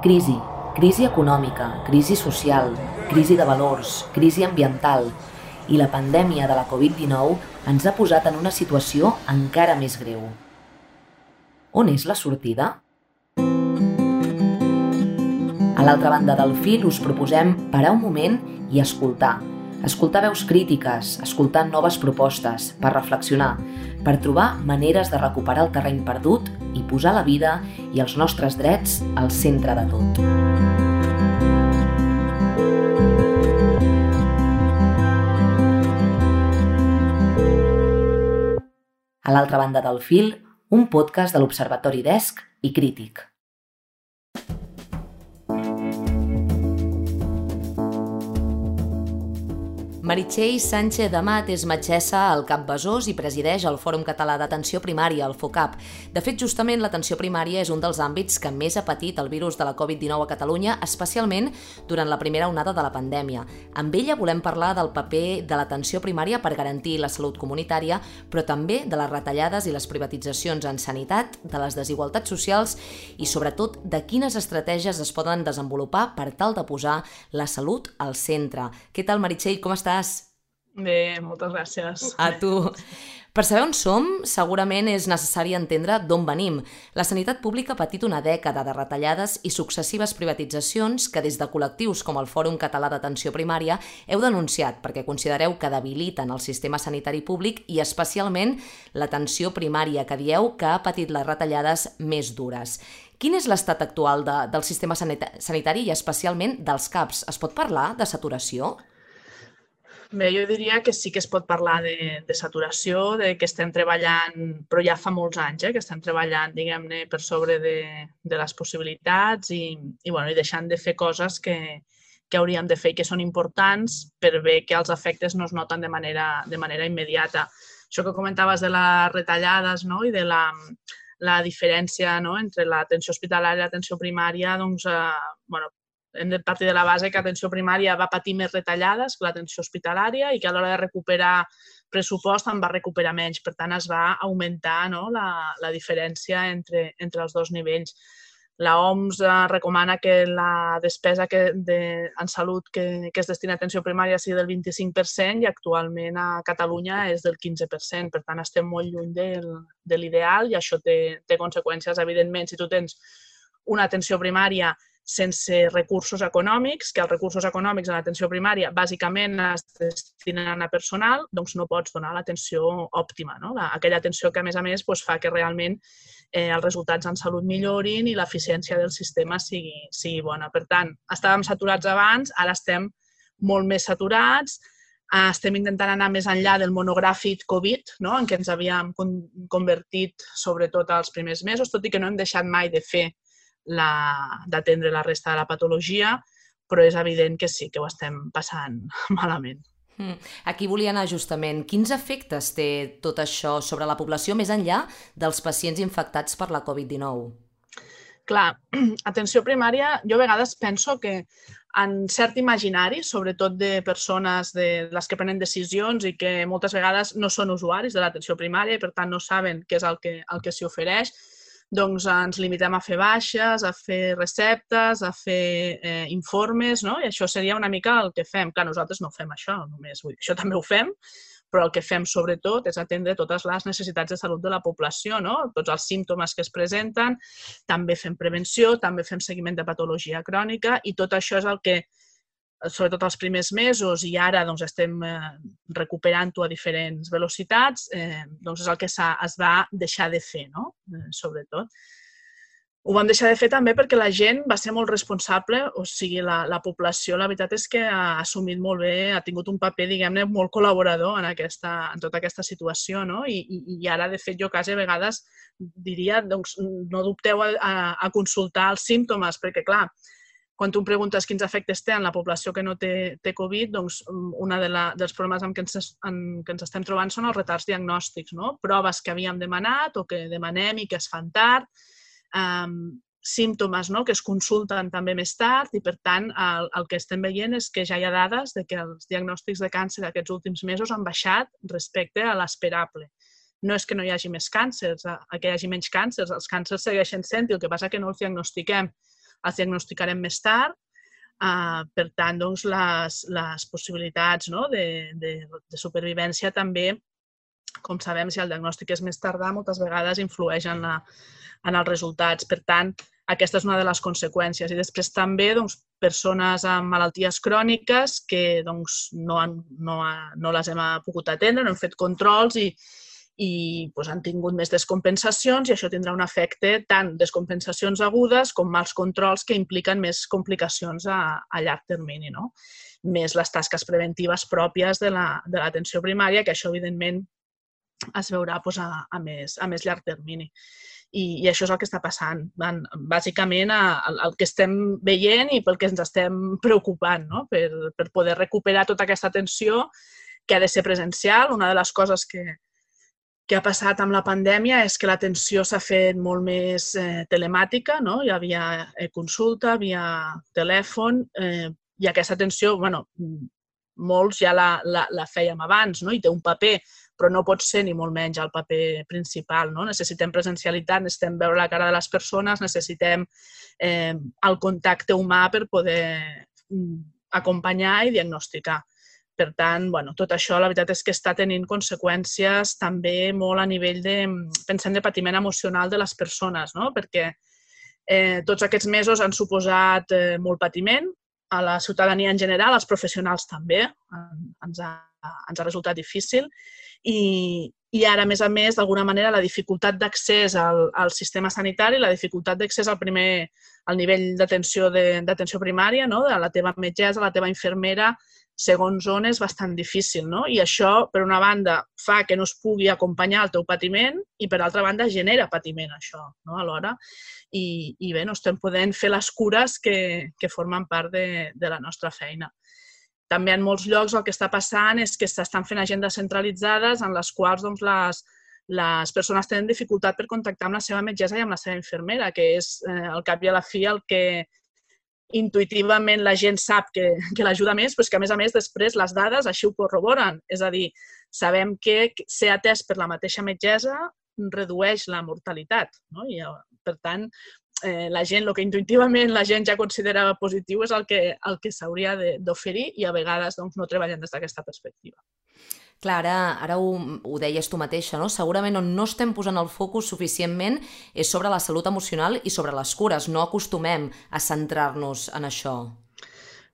Crisi, crisi econòmica, crisi social, crisi de valors, crisi ambiental i la pandèmia de la Covid-19 ens ha posat en una situació encara més greu. On és la sortida? A l'altra banda del fil us proposem parar un moment i escoltar. Escoltar veus crítiques, escoltar noves propostes, per reflexionar, per trobar maneres de recuperar el terreny perdut i posar la vida i els nostres drets al centre de tot. A l'altra banda del fil, un podcast de l'Observatori d'ESC i Crític. Meritxell Sánchez Amat és metgessa al Cap Besòs i presideix el Fòrum Català d'Atenció Primària, el FOCAP. De fet, justament l'atenció primària és un dels àmbits que més ha patit el virus de la Covid-19 a Catalunya, especialment durant la primera onada de la pandèmia. Amb ella volem parlar del paper de l'atenció primària per garantir la salut comunitària, però també de les retallades i les privatitzacions en sanitat, de les desigualtats socials i, sobretot, de quines estratègies es poden desenvolupar per tal de posar la salut al centre. Què tal, Meritxell? Com estàs? Estàs? Bé, moltes gràcies. A tu. Per saber on som, segurament és necessari entendre d'on venim. La sanitat pública ha patit una dècada de retallades i successives privatitzacions que des de col·lectius com el Fòrum Català d'Atenció Primària heu denunciat perquè considereu que debiliten el sistema sanitari públic i especialment l'atenció primària, que dieu que ha patit les retallades més dures. Quin és l'estat actual de, del sistema sanitari i especialment dels CAPs? Es pot parlar de saturació? Bé, jo diria que sí que es pot parlar de, de saturació, de que estem treballant, però ja fa molts anys, eh, que estem treballant, diguem-ne, per sobre de, de les possibilitats i, i, bueno, i deixant de fer coses que, que hauríem de fer i que són importants per bé que els efectes no es noten de manera, de manera immediata. Això que comentaves de les retallades no? i de la, la diferència no? entre l'atenció hospitalària i l'atenció primària, doncs, eh, bueno, hem de partir de la base que l'atenció primària va patir més retallades que l'atenció hospitalària i que a l'hora de recuperar pressupost en va recuperar menys. Per tant, es va augmentar no, la, la diferència entre, entre els dos nivells. La OMS eh, recomana que la despesa que de, en salut que, que es destina a atenció primària sigui del 25% i actualment a Catalunya és del 15%. Per tant, estem molt lluny del, de l'ideal i això té, té conseqüències, evidentment, si tu tens una atenció primària sense recursos econòmics, que els recursos econòmics en l'atenció primària bàsicament es destinen a personal, doncs no pots donar l'atenció òptima, no? aquella atenció que a més a més doncs, fa que realment eh, els resultats en salut millorin i l'eficiència del sistema sigui, sigui bona. Per tant, estàvem saturats abans, ara estem molt més saturats, eh, estem intentant anar més enllà del monogràfic Covid, no? en què ens havíem convertit sobretot als primers mesos, tot i que no hem deixat mai de fer d'atendre la, resta de la patologia, però és evident que sí, que ho estem passant malament. Hmm. Aquí volia anar justament. Quins efectes té tot això sobre la població més enllà dels pacients infectats per la Covid-19? Clar, atenció primària, jo a vegades penso que en cert imaginari, sobretot de persones de les que prenen decisions i que moltes vegades no són usuaris de l'atenció primària i per tant no saben què és el que, el que s'hi ofereix, doncs ens limitem a fer baixes, a fer receptes, a fer eh, informes, no? I això seria una mica el que fem. Clar, nosaltres no fem això només, vull dir, això també ho fem, però el que fem sobretot és atendre totes les necessitats de salut de la població, no? tots els símptomes que es presenten, també fem prevenció, també fem seguiment de patologia crònica i tot això és el que sobretot els primers mesos i ara doncs, estem eh, recuperant-ho a diferents velocitats, eh, doncs és el que es va deixar de fer, no? eh, sobretot. Ho vam deixar de fer també perquè la gent va ser molt responsable, o sigui, la, la població, la veritat és que ha assumit molt bé, ha tingut un paper, diguem-ne, molt col·laborador en, aquesta, en tota aquesta situació, no? I, i, i ara, de fet, jo quasi a vegades diria, doncs, no dubteu a, a, a consultar els símptomes, perquè, clar, quan tu em preguntes quins efectes té en la població que no té, té Covid, doncs un de dels problemes amb què ens, en, que ens estem trobant són els retards diagnòstics, no? proves que havíem demanat o que demanem i que es fan tard, um, símptomes no? que es consulten també més tard i, per tant, el, el que estem veient és que ja hi ha dades de que els diagnòstics de càncer aquests últims mesos han baixat respecte a l'esperable. No és que no hi hagi més càncers, a, que hi hagi menys càncers, els càncers segueixen sent i el que passa que no els diagnostiquem els diagnosticarem més tard. Uh, per tant, doncs, les, les possibilitats no, de, de, de supervivència també, com sabem, si el diagnòstic és més tardà, moltes vegades influeix en, la, en els resultats. Per tant, aquesta és una de les conseqüències. I després també doncs, persones amb malalties cròniques que doncs, no, han, no, ha, no les hem pogut atendre, no hem fet controls i, i doncs, han tingut més descompensacions i això tindrà un efecte tant descompensacions agudes com mals controls que impliquen més complicacions a, a llarg termini, no? més les tasques preventives pròpies de l'atenció la, primària, que això evidentment es veurà doncs, a, a, més, a més llarg termini. I, I això és el que està passant. Van, bàsicament, el, el que estem veient i pel que ens estem preocupant no? per, per poder recuperar tota aquesta atenció que ha de ser presencial. Una de les coses que, que ha passat amb la pandèmia és que l'atenció s'ha fet molt més eh, telemàtica, no? hi havia eh, consulta, via telèfon, eh, i aquesta atenció, bueno, molts ja la, la, la fèiem abans, no? i té un paper, però no pot ser ni molt menys el paper principal. No? Necessitem presencialitat, necessitem veure la cara de les persones, necessitem eh, el contacte humà per poder mm, acompanyar i diagnosticar. Per tant, bueno, tot això la veritat és que està tenint conseqüències també molt a nivell de, pensem, de patiment emocional de les persones, no? perquè eh, tots aquests mesos han suposat eh, molt patiment a la ciutadania en general, als professionals també, ens ha, ens ha resultat difícil i, i ara, a més a més, d'alguna manera, la dificultat d'accés al, al sistema sanitari, la dificultat d'accés al primer al nivell d'atenció primària, no? de la teva metgessa, la teva infermera, segons on és bastant difícil, no? I això, per una banda, fa que no es pugui acompanyar el teu patiment i, per altra banda, genera patiment, això, no? alhora. I, i bé, no estem podent fer les cures que, que formen part de, de la nostra feina. També en molts llocs el que està passant és que s'estan fent agendes centralitzades en les quals doncs, les, les persones tenen dificultat per contactar amb la seva metgessa i amb la seva infermera, que és eh, al cap i a la fi el que, intuïtivament la gent sap que, que l'ajuda més, però que a més a més després les dades així ho corroboren. És a dir, sabem que ser atès per la mateixa metgessa redueix la mortalitat. No? I, per tant, eh, la gent, el que intuïtivament la gent ja considera positiu és el que, el que s'hauria d'oferir i a vegades doncs, no treballen des d'aquesta perspectiva. Clar, ara, ara ho, ho deies tu mateixa, no? Segurament on no estem posant el focus suficientment és sobre la salut emocional i sobre les cures. No acostumem a centrar-nos en això.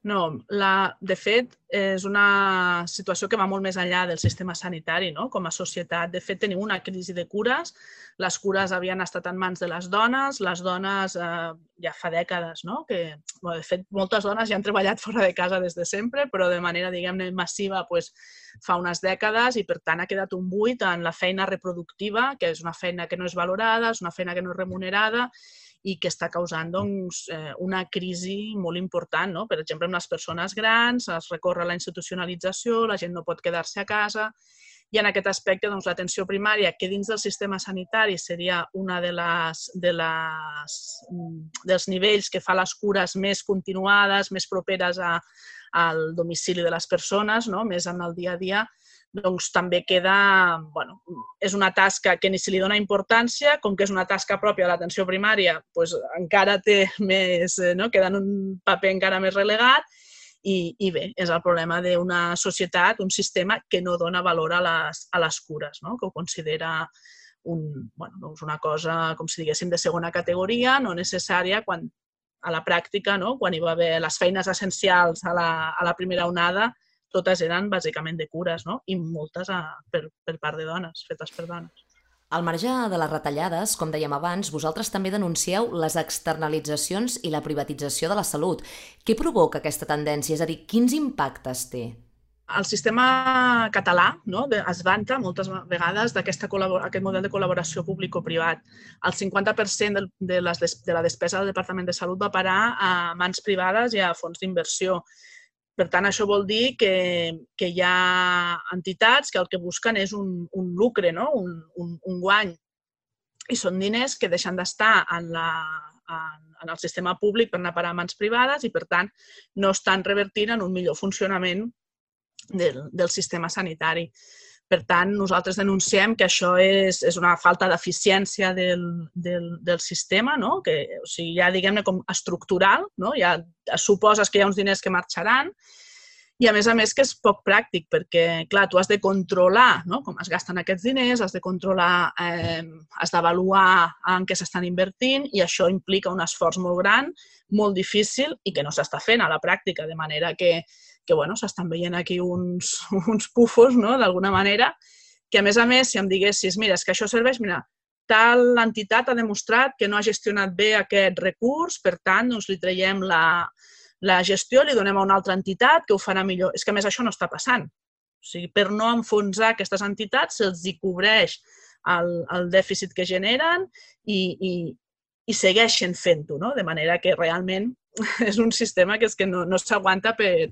No, la, de fet, és una situació que va molt més enllà del sistema sanitari, no? com a societat. De fet, tenim una crisi de cures. Les cures havien estat en mans de les dones. Les dones eh, ja fa dècades, no? que, bueno, de fet, moltes dones ja han treballat fora de casa des de sempre, però de manera, diguem-ne, massiva pues, fa unes dècades i, per tant, ha quedat un buit en la feina reproductiva, que és una feina que no és valorada, és una feina que no és remunerada i que està causant doncs, eh, una crisi molt important. No? Per exemple, amb les persones grans es recorre la institucionalització, la gent no pot quedar-se a casa i en aquest aspecte doncs, l'atenció primària, que dins del sistema sanitari seria una de les, de les, dels nivells que fa les cures més continuades, més properes a, al domicili de les persones, no? més en el dia a dia, doncs també queda, bueno, és una tasca que ni se li dona importància, com que és una tasca pròpia de l'atenció primària, doncs encara té més, eh, no? queda en un paper encara més relegat i, i bé, és el problema d'una societat, un sistema que no dona valor a les, a les cures, no? que ho considera un, bueno, doncs una cosa, com si diguéssim, de segona categoria, no necessària, quan a la pràctica, no? quan hi va haver les feines essencials a la, a la primera onada, totes eren bàsicament de cures, no? I moltes a, per, per part de dones, fetes per dones. Al marge de les retallades, com dèiem abans, vosaltres també denuncieu les externalitzacions i la privatització de la salut. Què provoca aquesta tendència? És a dir, quins impactes té? El sistema català no, es vanta moltes vegades d'aquest model de col·laboració públic-privat. El 50% de, de, les, de la despesa del Departament de Salut va parar a mans privades i a fons d'inversió. Per tant, això vol dir que, que hi ha entitats que el que busquen és un, un lucre, no? un, un, un guany. I són diners que deixen d'estar en, la, en, en el sistema públic per anar a parar a mans privades i, per tant, no estan revertint en un millor funcionament del, del sistema sanitari. Per tant, nosaltres denunciem que això és, és una falta d'eficiència del, del, del sistema, no? que o sigui, ja diguem-ne com estructural, no? ja suposes que hi ha uns diners que marxaran i a més a més que és poc pràctic perquè, clar, tu has de controlar no? com es gasten aquests diners, has de controlar, eh, has d'avaluar en què s'estan invertint i això implica un esforç molt gran, molt difícil i que no s'està fent a la pràctica, de manera que, que bueno, s'estan veient aquí uns, uns pufos, no?, d'alguna manera, que a més a més, si em diguessis, mira, és que això serveix, mira, tal entitat ha demostrat que no ha gestionat bé aquest recurs, per tant, doncs li traiem la, la gestió li donem a una altra entitat que ho farà millor. És que a més això no està passant. O sigui, per no enfonsar aquestes entitats se'ls hi cobreix el, el dèficit que generen i, i, i segueixen fent-ho, no? de manera que realment és un sistema que és que no, no s'aguanta per,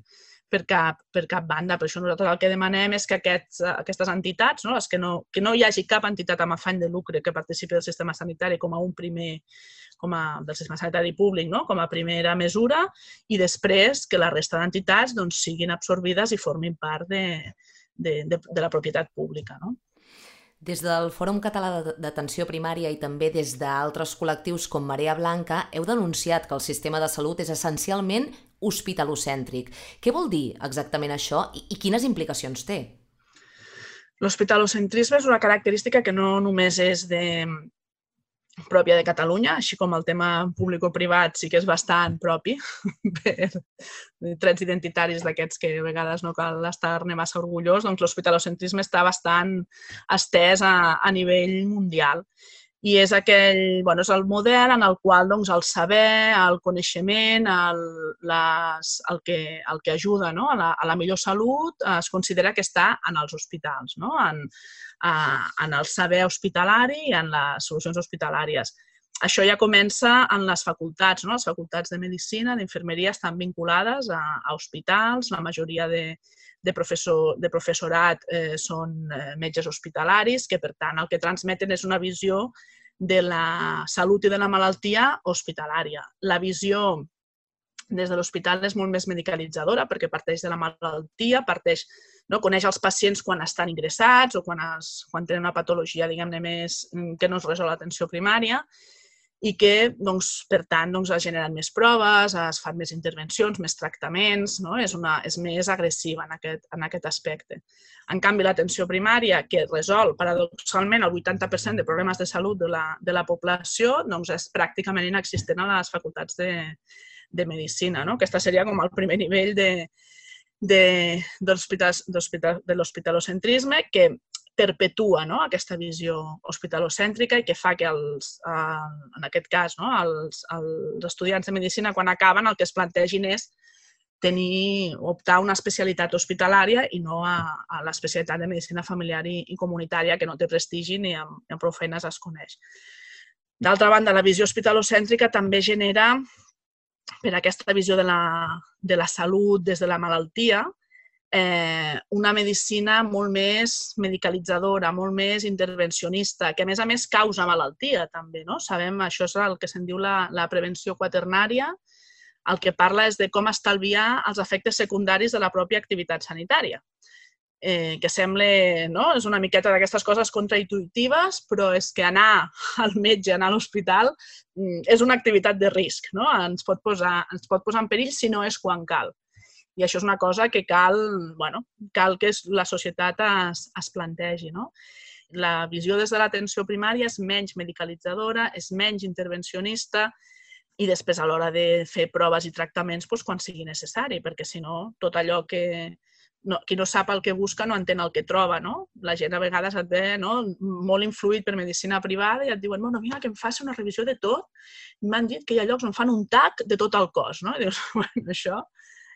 per cap, per cap banda. Per això nosaltres el que demanem és que aquests, aquestes entitats, no, les que, no, que no hi hagi cap entitat amb afany de lucre que participi del sistema sanitari com a un primer, com a, del sistema sanitari públic, no? com a primera mesura, i després que la resta d'entitats doncs, siguin absorbides i formin part de, de, de, de la propietat pública. No? Des del Fòrum Català d'Atenció Primària i també des d'altres col·lectius com Marea Blanca heu denunciat que el sistema de salut és essencialment hospitalocèntric. Què vol dir exactament això i, i quines implicacions té? L'hospitalocentrisme és una característica que no només és de, pròpia de Catalunya, així com el tema públic-privat sí que és bastant propi per trets identitaris d'aquests que a vegades no cal estar-ne massa orgullós, doncs l'hospitalocentrisme està bastant estès a, a nivell mundial. I és aquell, bueno, és el model en el qual doncs, el saber, el coneixement, el, les, el, que, el que ajuda no? a, la, a la millor salut es considera que està en els hospitals, no? en, a, en el saber hospitalari i en les solucions hospitalàries. Això ja comença en les facultats. No? Les facultats de Medicina, d'Infermeria, estan vinculades a, a hospitals. La majoria de, de, professor, de professorat eh, són eh, metges hospitalaris, que per tant el que transmeten és una visió de la salut i de la malaltia hospitalària. La visió des de l'hospital és molt més medicalitzadora perquè parteix de la malaltia, parteix, no? coneix els pacients quan estan ingressats o quan, es, quan tenen una patologia, diguem-ne, més que no es resol l'atenció primària i que, doncs, per tant, doncs, es generen més proves, es fan més intervencions, més tractaments, no? és, una, és més agressiva en aquest, en aquest aspecte. En canvi, l'atenció primària, que resol paradoxalment el 80% de problemes de salut de la, de la població, doncs és pràcticament inexistent a les facultats de, de Medicina. No? Aquesta seria com el primer nivell de, de, de l'hospitalocentrisme, que perpetua no? aquesta visió hospitalocèntrica i que fa que, els, eh, en aquest cas, no? els, els estudiants de Medicina, quan acaben, el que es plantegin és tenir, optar una especialitat hospitalària i no a, a l'especialitat de Medicina familiar i, i comunitària, que no té prestigi ni amb, ni amb prou feines es coneix. D'altra banda, la visió hospitalocèntrica també genera, per aquesta visió de la, de la salut des de la malaltia, eh, una medicina molt més medicalitzadora, molt més intervencionista, que a més a més causa malaltia també, no? Sabem, això és el que se'n diu la, la prevenció quaternària, el que parla és de com estalviar els efectes secundaris de la pròpia activitat sanitària. Eh, que sembla, no? És una miqueta d'aquestes coses contraintuitives, però és que anar al metge, anar a l'hospital, mm, és una activitat de risc, no? Ens pot, posar, ens pot posar en perill si no és quan cal. I això és una cosa que cal, bueno, cal que la societat es, es plantegi. No? La visió des de l'atenció primària és menys medicalitzadora, és menys intervencionista i després a l'hora de fer proves i tractaments doncs, quan sigui necessari, perquè si no, tot allò que, no, qui no sap el que busca no entén el que troba, no? La gent a vegades et ve no? molt influït per medicina privada i et diuen, bueno, mira, que em faci una revisió de tot. M'han dit que hi ha llocs on fan un tac de tot el cos, no? I dius, bueno, això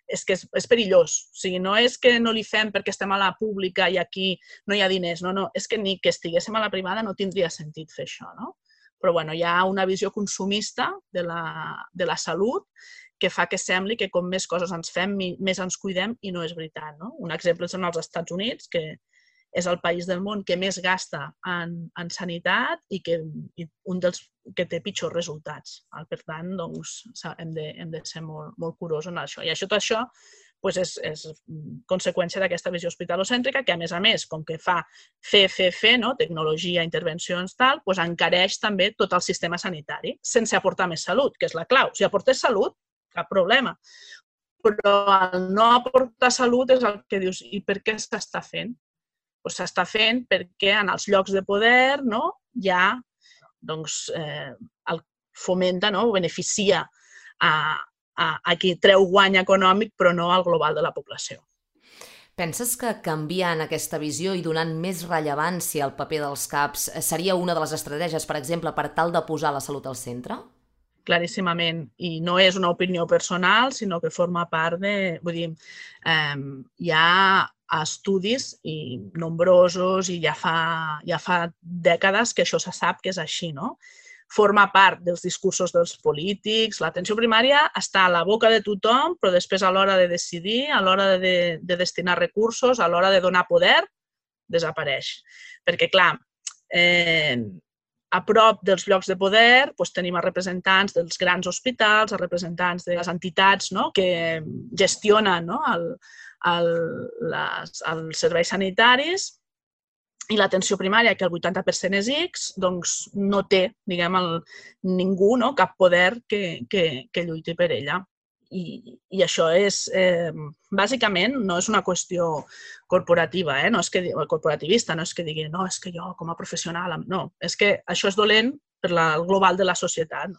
és que és, és perillós. O sigui, no és que no li fem perquè estem a la pública i aquí no hi ha diners, no, no, és que ni que estiguéssim a la privada no tindria sentit fer això, no? Però bueno, hi ha una visió consumista de la, de la salut que fa que sembli que com més coses ens fem, més ens cuidem i no és veritat. No? Un exemple és en els Estats Units, que és el país del món que més gasta en, en sanitat i que i un dels que té pitjors resultats. Per tant, doncs, hem de, hem de ser molt, molt curosos en això. I això, tot això pues és, és conseqüència d'aquesta visió hospitalocèntrica que, a més a més, com que fa fer, fer, fer, no? tecnologia, intervencions, tal, pues encareix també tot el sistema sanitari, sense aportar més salut, que és la clau. Si aportés salut, cap problema. Però el no aportar salut és el que dius, i per què s'està fent? S'està fent perquè en els llocs de poder no, hi ha doncs, eh, el fomenta no, o beneficia a, a, a qui treu guany econòmic però no al global de la població. Penses que canviant aquesta visió i donant més rellevància al paper dels CAPs seria una de les estratègies, per exemple, per tal de posar la salut al centre? Claríssimament. I no és una opinió personal, sinó que forma part de... Vull dir, eh, hi ha estudis i nombrosos i ja fa, ja fa dècades que això se sap que és així, no? forma part dels discursos dels polítics. L'atenció primària està a la boca de tothom, però després a l'hora de decidir, a l'hora de, de destinar recursos, a l'hora de donar poder, desapareix. Perquè, clar, eh, a prop dels llocs de poder doncs, tenim els representants dels grans hospitals, els representants de les entitats no? que gestionen no? el, el, les, els serveis sanitaris i l'atenció primària, que el 80% és X, doncs no té, diguem, el, ningú, no? cap poder que, que, que lluiti per ella. I, i això és, eh, bàsicament, no és una qüestió corporativa, eh? no és que, corporativista, no és que digui, no, és que jo com a professional, no, és que això és dolent per la, el global de la societat.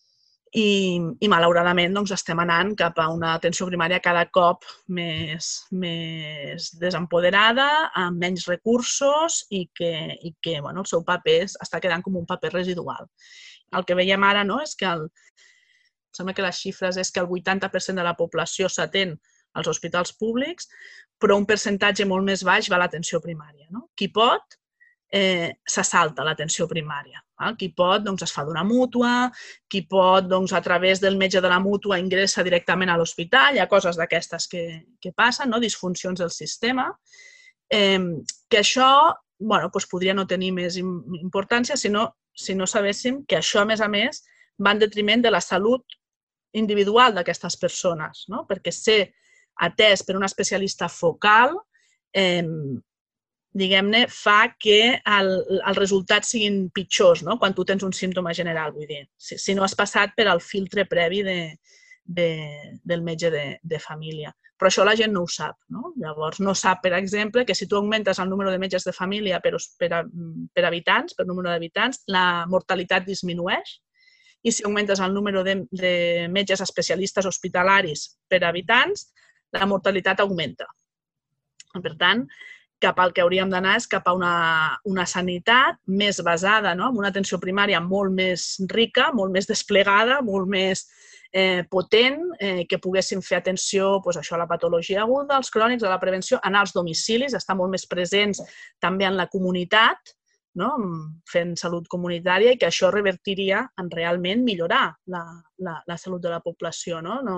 I, i malauradament doncs, estem anant cap a una atenció primària cada cop més, més desempoderada, amb menys recursos i que, i que bueno, el seu paper està quedant com un paper residual. El que veiem ara no, és que el, sembla que les xifres és que el 80% de la població s'atén als hospitals públics, però un percentatge molt més baix va a l'atenció primària. No? Qui pot, eh, se salta l'atenció primària. Eh? Qui pot, doncs, es fa d'una mútua, qui pot, doncs, a través del metge de la mútua ingressa directament a l'hospital, hi ha coses d'aquestes que, que passen, no? disfuncions del sistema, eh, que això bueno, doncs podria no tenir més importància si no, si no sabéssim que això, a més a més, va en detriment de la salut individual d'aquestes persones, no? perquè ser atès per un especialista focal eh, diguem-ne, fa que el, els resultats siguin pitjors no? quan tu tens un símptoma general, vull dir, si, si no has passat per al filtre previ de, de, del metge de, de família. Però això la gent no ho sap. No? Llavors, no sap, per exemple, que si tu augmentes el número de metges de família per, per, per habitants, per número d'habitants, la mortalitat disminueix i si augmentes el número de, de metges especialistes hospitalaris per habitants, la mortalitat augmenta. Per tant, cap al que hauríem d'anar és cap a una, una sanitat més basada, no? amb una atenció primària molt més rica, molt més desplegada, molt més eh, potent, eh, que poguessin fer atenció pues, això, a la patologia aguda, als crònics, a la prevenció, anar als domicilis, estar molt més presents també en la comunitat, no? fent salut comunitària i que això revertiria en realment millorar la, la, la salut de la població. No? No,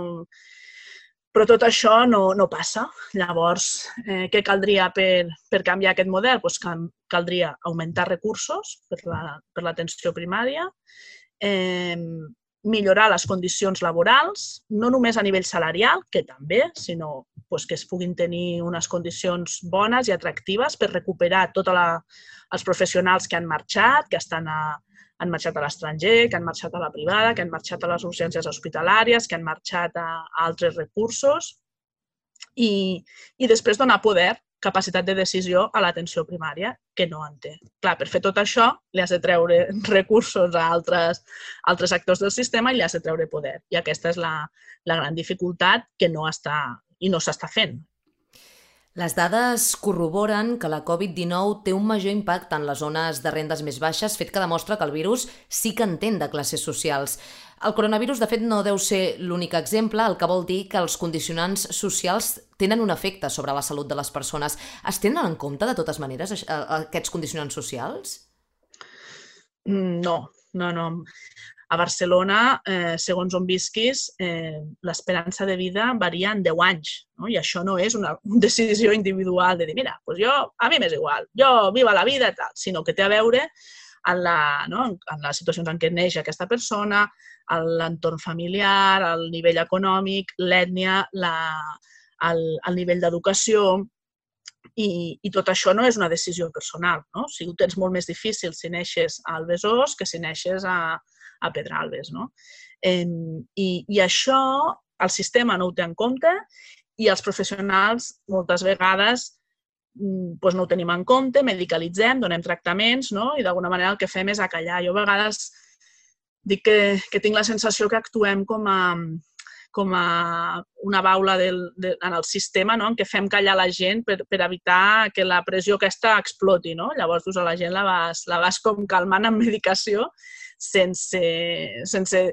però tot això no, no passa. Llavors, eh, què caldria per, per canviar aquest model? Pues caldria augmentar recursos per l'atenció la, per primària, eh, millorar les condicions laborals, no només a nivell salarial, que també, sinó pues, que es puguin tenir unes condicions bones i atractives per recuperar tots els professionals que han marxat, que estan a, han marxat a l'estranger, que han marxat a la privada, que han marxat a les urgències hospitalàries, que han marxat a, a altres recursos i, i després donar poder, capacitat de decisió a l'atenció primària, que no en té. Clar, per fer tot això li has de treure recursos a altres, altres actors del sistema i li has de treure poder. I aquesta és la, la gran dificultat que no està i no s'està fent. Les dades corroboren que la Covid-19 té un major impacte en les zones de rendes més baixes, fet que demostra que el virus sí que entén de classes socials. El coronavirus, de fet, no deu ser l'únic exemple, el que vol dir que els condicionants socials tenen un efecte sobre la salut de les persones. Es tenen en compte, de totes maneres, aquests condicionants socials? Mm, no, no, no a Barcelona, eh, segons on visquis, eh, l'esperança de vida varia en 10 anys. No? I això no és una, decisió individual de dir, mira, pues jo, a mi m'és igual, jo viva la vida tal, sinó que té a veure en, la, no? en les situacions en què neix aquesta persona, l'entorn familiar, el nivell econòmic, l'ètnia, al, al nivell d'educació, i, i tot això no és una decisió personal. No? O sigui, ho tens molt més difícil si neixes al Besòs que si neixes a, a Pedralbes. No? Eh, i, I això el sistema no ho té en compte i els professionals moltes vegades doncs no ho tenim en compte, medicalitzem, donem tractaments no? i d'alguna manera el que fem és acallar. Jo a vegades dic que, que tinc la sensació que actuem com a, com a una baula del, de, en el sistema no? en què fem callar la gent per, per evitar que la pressió aquesta exploti. No? Llavors, dus, a la gent la vas, la vas com calmant amb medicació sense, sense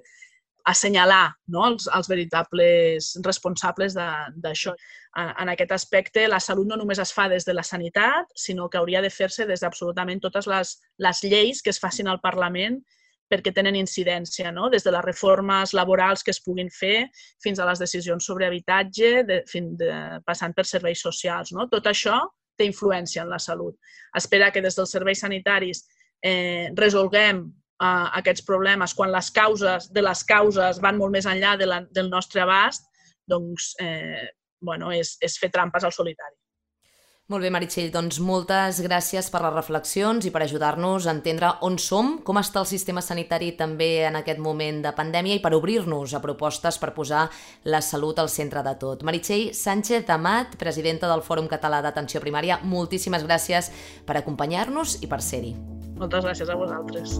assenyalar no? els, els veritables responsables d'això. En, en aquest aspecte, la salut no només es fa des de la sanitat, sinó que hauria de fer-se des d'absolutament totes les, les lleis que es facin al Parlament perquè tenen incidència, no? des de les reformes laborals que es puguin fer fins a les decisions sobre habitatge, de, fin, de, passant per serveis socials. No? Tot això té influència en la salut. Espera que des dels serveis sanitaris eh, resolguem eh, aquests problemes quan les causes de les causes van molt més enllà de la, del nostre abast, doncs eh, bueno, és, és fer trampes al solitari. Molt bé, Meritxell, doncs moltes gràcies per les reflexions i per ajudar-nos a entendre on som, com està el sistema sanitari també en aquest moment de pandèmia i per obrir-nos a propostes per posar la salut al centre de tot. Meritxell Sánchez Amat, presidenta del Fòrum Català d'Atenció Primària, moltíssimes gràcies per acompanyar-nos i per ser-hi. Moltes gràcies a vosaltres.